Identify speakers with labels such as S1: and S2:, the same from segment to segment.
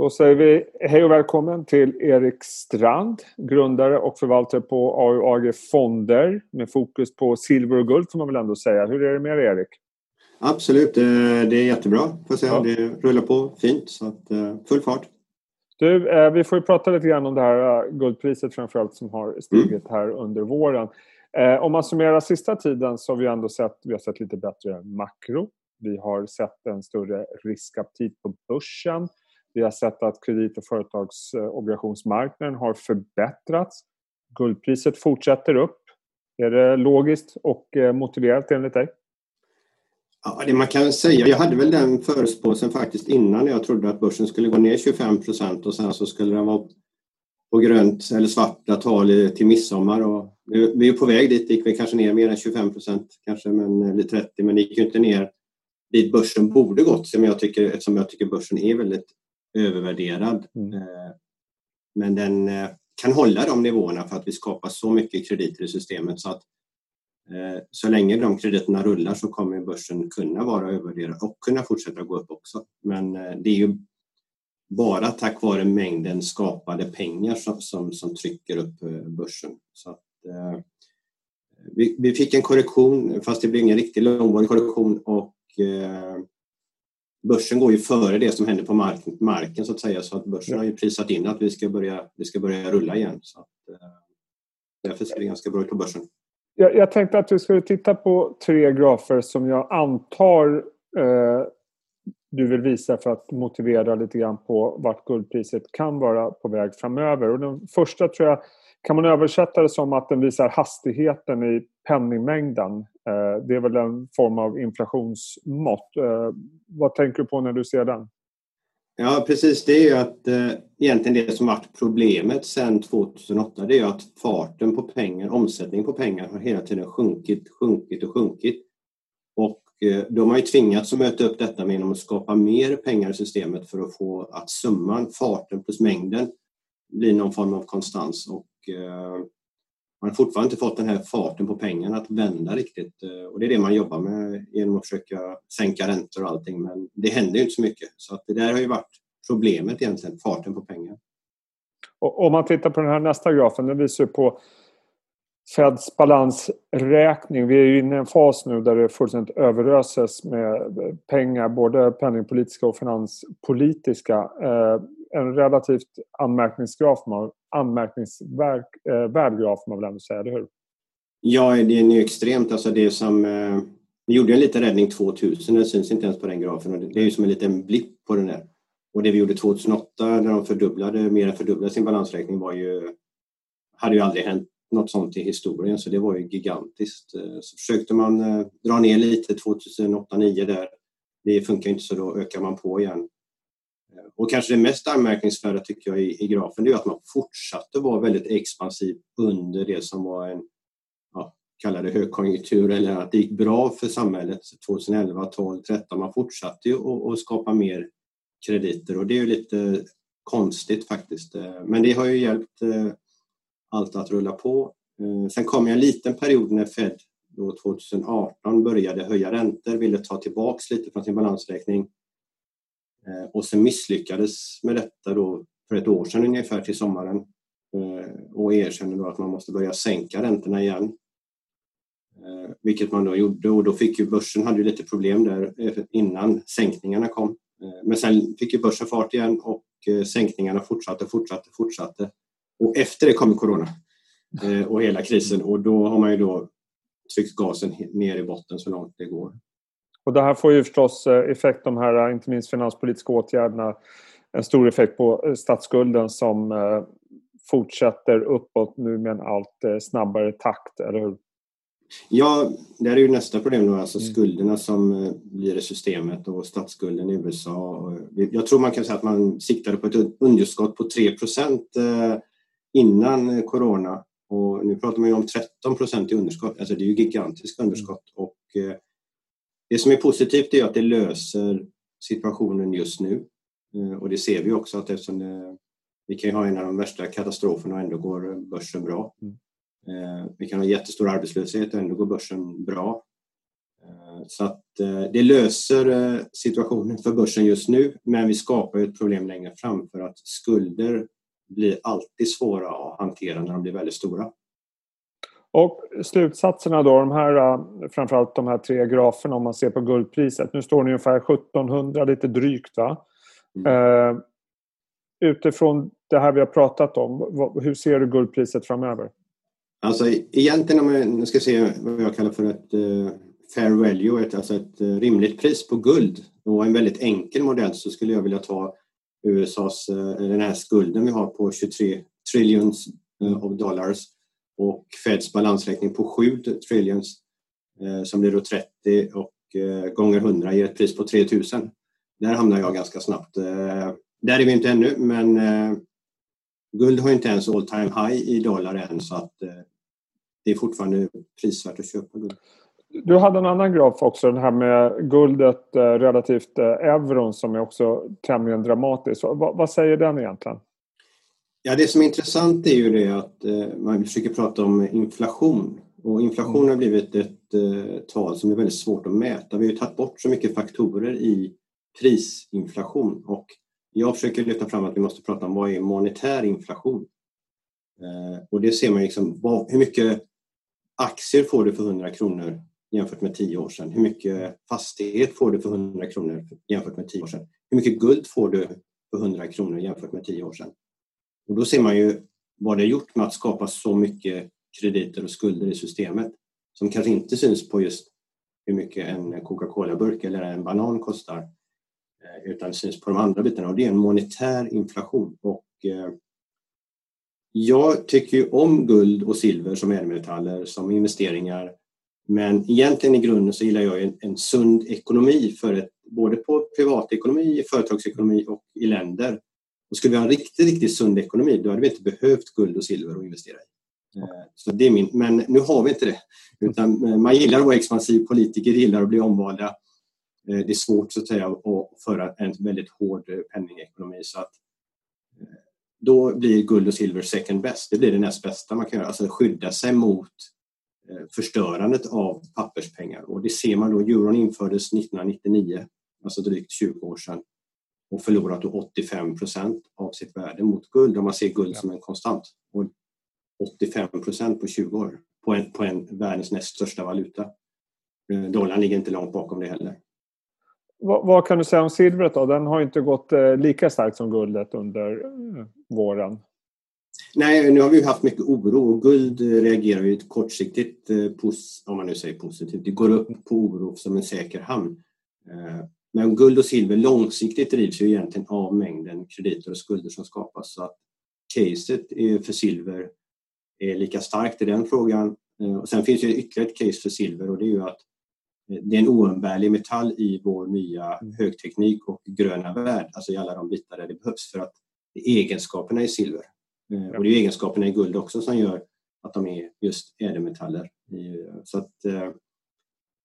S1: Då säger vi hej och välkommen till Erik Strand, grundare och förvaltare på AUAG Fonder med fokus på silver och guld får man väl ändå säga. Hur är det med dig Erik?
S2: Absolut, det är jättebra. Får säga. Ja. Det rullar på fint, så eh, full fart.
S1: Du, eh, vi får ju prata lite grann om det här eh, guldpriset framförallt som har stigit mm. här under våren. Om man summerar sista tiden så har vi ändå sett, vi har sett lite bättre makro. Vi har sett en större riskaptit på börsen. Vi har sett att kredit och företagsobligationsmarknaden har förbättrats. Guldpriset fortsätter upp. Är det logiskt och eh, motiverat enligt dig?
S2: Ja, det man kan säga, jag hade väl den förutspåelsen faktiskt innan jag trodde att börsen skulle gå ner 25 procent och sen så skulle den vara på grönt eller svarta tal till midsommar. Och vi är på väg dit, det gick vi kanske ner mer än 25 procent kanske, men, eller 30, men det gick ju inte ner dit börsen borde gått som jag tycker, eftersom jag tycker börsen är väldigt övervärderad. Mm. Eh, men den eh, kan hålla de nivåerna för att vi skapar så mycket krediter i systemet så att eh, så länge de krediterna rullar så kommer börsen kunna vara övervärderad och kunna fortsätta gå upp också. Men det är ju bara tack vare mängden skapade pengar som, som, som trycker upp börsen. Så att, vi, vi, fick en korrektion, fast det blev ingen riktig långvarig korrektion och börsen går ju före det som händer på mark marken så att säga så att börsen har ju prisat in att vi ska börja, vi ska börja rulla igen. Så att, eh, därför ser det ganska bra ut på börsen.
S1: Jag, jag tänkte att vi skulle titta på tre grafer som jag antar eh, du vill visa för att motivera lite grann på vart guldpriset kan vara på väg framöver. Och den första tror jag kan man översätta det som att den visar hastigheten i penningmängden. Eh, det är väl en form av inflationsmått. Eh, vad tänker du på när du ser den?
S2: Ja, precis. Det är ju att eh, egentligen det som varit problemet sedan 2008 det är att farten på pengar, omsättningen på pengar har hela tiden sjunkit, sjunkit och sjunkit. Och Eh, de har ju tvingats att möta upp detta genom att skapa mer pengar i systemet för att få att summan, farten plus mängden blir någon form av konstans. Och eh, man har fortfarande inte fått den här farten på pengarna att vända riktigt eh, och det är det man jobbar med genom att försöka sänka räntor och allting men det händer ju inte så mycket så att det där har ju varit problemet egentligen, farten på pengar.
S1: Och om man tittar på den här nästa grafen, den visar på Feds balansräkning. Vi är ju inne i en fas nu där det fullständigt överöses med pengar, både penningpolitiska och finanspolitiska. Eh, en relativt anmärkningsvärd eh, graf, graf man väl ändå säga, eller hur?
S2: Ja, det är ju extremt. Alltså det som, eh, vi gjorde en liten räddning 2000, det syns inte ens på den grafen. Det är ju som en liten blipp på den där. Och det vi gjorde 2008 när de fördubblade, mer än fördubblade sin balansräkning var ju, hade ju aldrig hänt något sånt i historien så det var ju gigantiskt. Eh, så försökte man eh, dra ner lite 2008-2009 där. Det funkar inte så då ökar man på igen. Eh, och kanske det mest anmärkningsvärda tycker jag i, i grafen det är att man fortsatte vara väldigt expansiv under det som var en, ja, kallade högkonjunktur eller att det gick bra för samhället 2011, 12, 13. Man fortsatte ju att skapa mer krediter och det är ju lite konstigt faktiskt. Men det har ju hjälpt allt att rulla på. Eh, sen kom en liten period när Fed då 2018 började höja räntor, ville ta tillbaks lite från sin balansräkning eh, och sen misslyckades med detta då för ett år sedan ungefär till sommaren eh, och erkände då att man måste börja sänka räntorna igen. Vilket man då gjorde och då fick ju börsen hade ju lite problem där innan sänkningarna kom. Men sen fick ju börsen fart igen och sänkningarna fortsatte, fortsatte, fortsatte. Och efter det kom corona och hela krisen och då har man ju då tryckt gasen ner i botten så långt det går.
S1: Och det här får ju förstås eh, effekt, de här eh, inte minst finanspolitiska åtgärderna, en stor effekt på eh, statsskulden som fortsätter uppåt nu med en allt snabbare takt, eller hur?
S2: Ja, det är ju nästa problem då, alltså mm. skulderna som blir i systemet och statsskulden i USA. Jag tror man kan säga att man siktade på ett underskott på 3 innan corona och nu pratar man om 13% i underskott, alltså det är ju gigantiska underskott och det som är positivt är att det löser situationen just nu. Eh, och det ser vi också att eftersom det, vi kan ha en av de värsta katastroferna och ändå går börsen bra. Mm. Eh, vi kan ha jättestor arbetslöshet och ändå går börsen bra. Så att det löser situationen för börsen just nu men vi skapar ett problem längre fram för att skulder blir alltid svåra att hantera när de blir väldigt stora.
S1: Och slutsatserna då, de här, äh, framförallt de här tre graferna om man ser på guldpriset. Nu står det ungefär 1700, lite drygt va? Mm. Uh, utifrån det här vi har pratat om, hur ser du guldpriset framöver?
S2: Alltså egentligen om jag nu ska se vad jag kallar för ett uh, fair value, ett, alltså ett uh, rimligt pris på guld och en väldigt enkel modell så skulle jag vilja ta USAs, eh, den här skulden vi har på 23 trillions eh, of dollars och Feds balansräkning på 7 trillions eh, som blir då 30 och gånger 100 ger ett pris på 3000. Där hamnar jag ganska snabbt. Där är vi inte ännu men guld har inte ens all time high i dollar än så att det är fortfarande prisvärt att köpa guld.
S1: Du hade en annan graf också, den här med guldet eh, relativt eh, euron som är också tämligen dramatisk. Vad, vad säger den egentligen?
S2: Ja, det som är intressant är ju det att eh, man försöker prata om inflation. Och inflation har blivit ett tal som är väldigt svårt att mäta. Vi har tagit bort så mycket faktorer i prisinflation och jag försöker lyfta fram att vi måste prata om vad är monetär inflation? Och det ser man liksom, hur mycket aktier får du för 100 kronor jämfört med 10 år sedan? Hur mycket fastighet får du för 100 kronor jämfört med 10 år sedan? Hur mycket guld får du för 100 kronor jämfört med 10 år sedan? Och då ser man ju vad det har gjort med att skapa så mycket krediter och skulder i systemet som kanske inte syns på just hur mycket en Coca-Cola-burk eller en banan kostar eh, utan syns på de andra bitarna och det är en monetär inflation. Och, eh, jag tycker ju om guld och silver som ädelmetaller som investeringar men egentligen i grunden så gillar jag en, en sund ekonomi för ett, både på privatekonomi, företagsekonomi och i länder och skulle vi ha en riktigt, riktigt sund ekonomi då hade vi inte behövt guld och silver att investera i. Eh, så det är min, men nu har vi inte det. Utan eh, man gillar att vara expansiv, politiker gillar att bli omvalda. Eh, det är svårt så att, säga, att föra en väldigt hård penningekonomi. Så att, då blir guld och silver second best. Det blir det näst bästa man kan göra. Alltså skydda sig mot förstörandet av papperspengar. Och det ser man då. Euron infördes 1999, alltså drygt 20 år sedan och förlorat 85 procent av sitt värde mot guld om man ser guld ja. som en konstant. Och 85 procent på 20 år på en, på en världens näst största valuta. Eh, dollarn ligger inte långt bakom det heller.
S1: Vad, vad, kan du säga om silvret då? Den har inte gått eh, lika starkt som guldet under eh, våren.
S2: Nej, nu har vi haft mycket oro och guld reagerar ju kortsiktigt, om man nu säger positivt. Det går upp på oro som en säker hamn. Men guld och silver långsiktigt drivs ju egentligen av mängden krediter och skulder som skapas. Så att caset för silver är lika starkt i den frågan. Eh, och sen finns det ytterligare ett case för silver och det är ju att eh, det är en oumbärlig metall i vår nya mm. högteknik och gröna värld, alltså i alla de bitar där det behövs för att egenskaperna i silver. Eh, och det är egenskaperna i guld också som gör att de är just ädelmetaller. Så att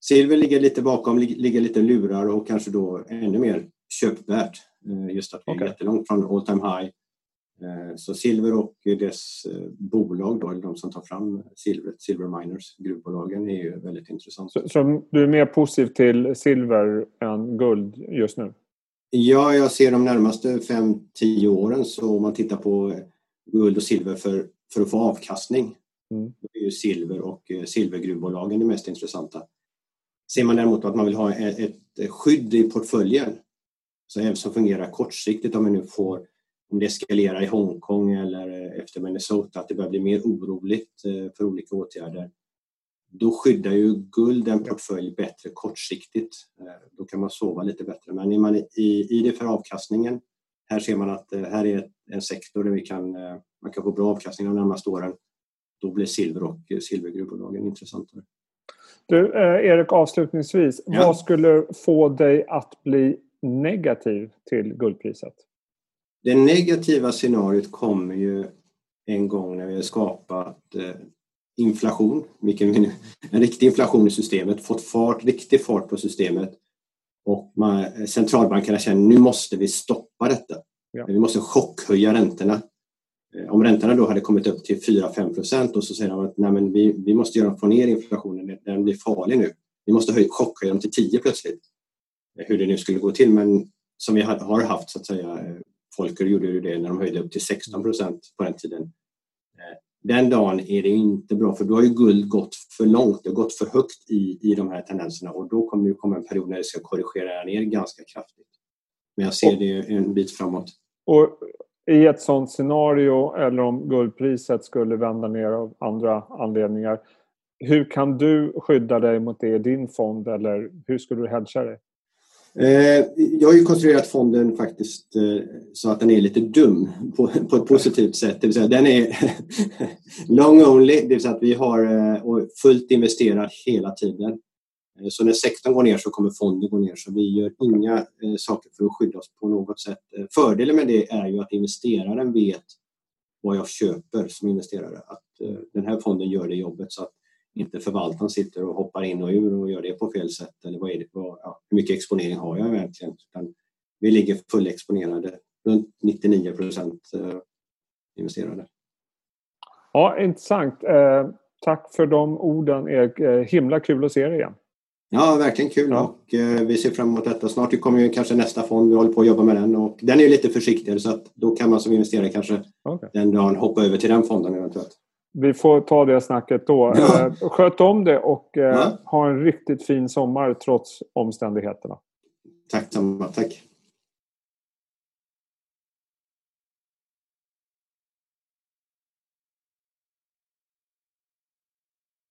S2: Silver ligger lite bakom, ligger lite lurar och kanske då ännu mer köpvärt. Eh, just att vi är okay. jättelångt från all time high. Eh, så Silver och dess eh, bolag, då, de som tar fram silvret, Silver Miners, gruvbolagen, är ju väldigt intressant.
S1: Så, så, du är mer positiv till silver än guld just nu?
S2: Ja, jag ser de närmaste 5-10 åren så om man tittar på guld och silver för, för att få avkastning mm. då är ju silver och silvergruvbolagen det mest intressanta. Ser man däremot att man vill ha ett skydd i portföljen så även som fungerar kortsiktigt om vi nu får om det eskalerar i Hongkong eller efter Minnesota att det börjar bli mer oroligt eh, för olika åtgärder då skyddar ju guld en portfölj bättre kortsiktigt. Eh, då kan man sova lite bättre. Men är man i, i det för avkastningen, här ser man att eh, här är en sektor där vi kan, man kan få bra avkastning de närmaste åren. Då blir silver och silvergruvbolagen intressantare.
S1: Du, eh, Erik, avslutningsvis. Ja. Vad skulle få dig att bli negativ till guldpriset?
S2: Det negativa scenariot kommer ju en gång när vi har skapat eh, inflation, vilken en riktig inflation i systemet, fått fart, riktig fart på systemet och man, centralbankerna känner nu måste vi stoppa detta. Ja. Vi måste chockhöja räntorna. Eh, om räntorna då hade kommit upp till 4-5 procent och så säger de att Nej, men vi, vi måste göra, få ner inflationen, den blir farlig nu. vi måste höja, chockhöja dem till 10 plötsligt. Hur det nu skulle gå till, men som vi har haft så att säga. Folker gjorde ju det när de höjde upp till 16 procent på den tiden. Den dagen är det inte bra för då har ju guld gått för långt, det har gått för högt i, i de här tendenserna och då kommer det komma en period när det ska korrigera ner ganska kraftigt. Men jag ser det en bit framåt.
S1: Och i ett sådant scenario eller om guldpriset skulle vända ner av andra anledningar. Hur kan du skydda dig mot det i din fond eller hur skulle du hedga dig?
S2: Eh, jag har ju konstruerat fonden faktiskt eh, så att den är lite dum på, på ett positivt sätt. Det vill säga den är long only, det vill säga att vi har eh, fullt investerat hela tiden. Så när sektorn går ner så kommer fonden gå ner så vi gör inga saker för att skydda oss på något sätt. Fördelen med det är ju att investeraren vet vad jag köper som investerare. Att den här fonden gör det jobbet så att inte förvaltaren sitter och hoppar in och ur och gör det på fel sätt. Eller vad är det, hur mycket exponering har jag egentligen? Utan vi ligger fullexponerade, runt 99 procent eh, investerade.
S1: Ja, intressant. Eh, tack för de orden Erik. Eh, himla kul att se dig igen.
S2: Ja, verkligen kul ja. och vi ser fram emot detta. Snart kommer ju kanske nästa fond, vi håller på att jobba med den och den är lite försiktigare så att då kan man som investerare kanske okay. den dagen hoppa över till den fonden eventuellt
S1: vi får ta det snacket då. Ja. Eh, sköt om det och eh, ja. ha en riktigt fin sommar trots omständigheterna.
S2: Tack samma. Tack.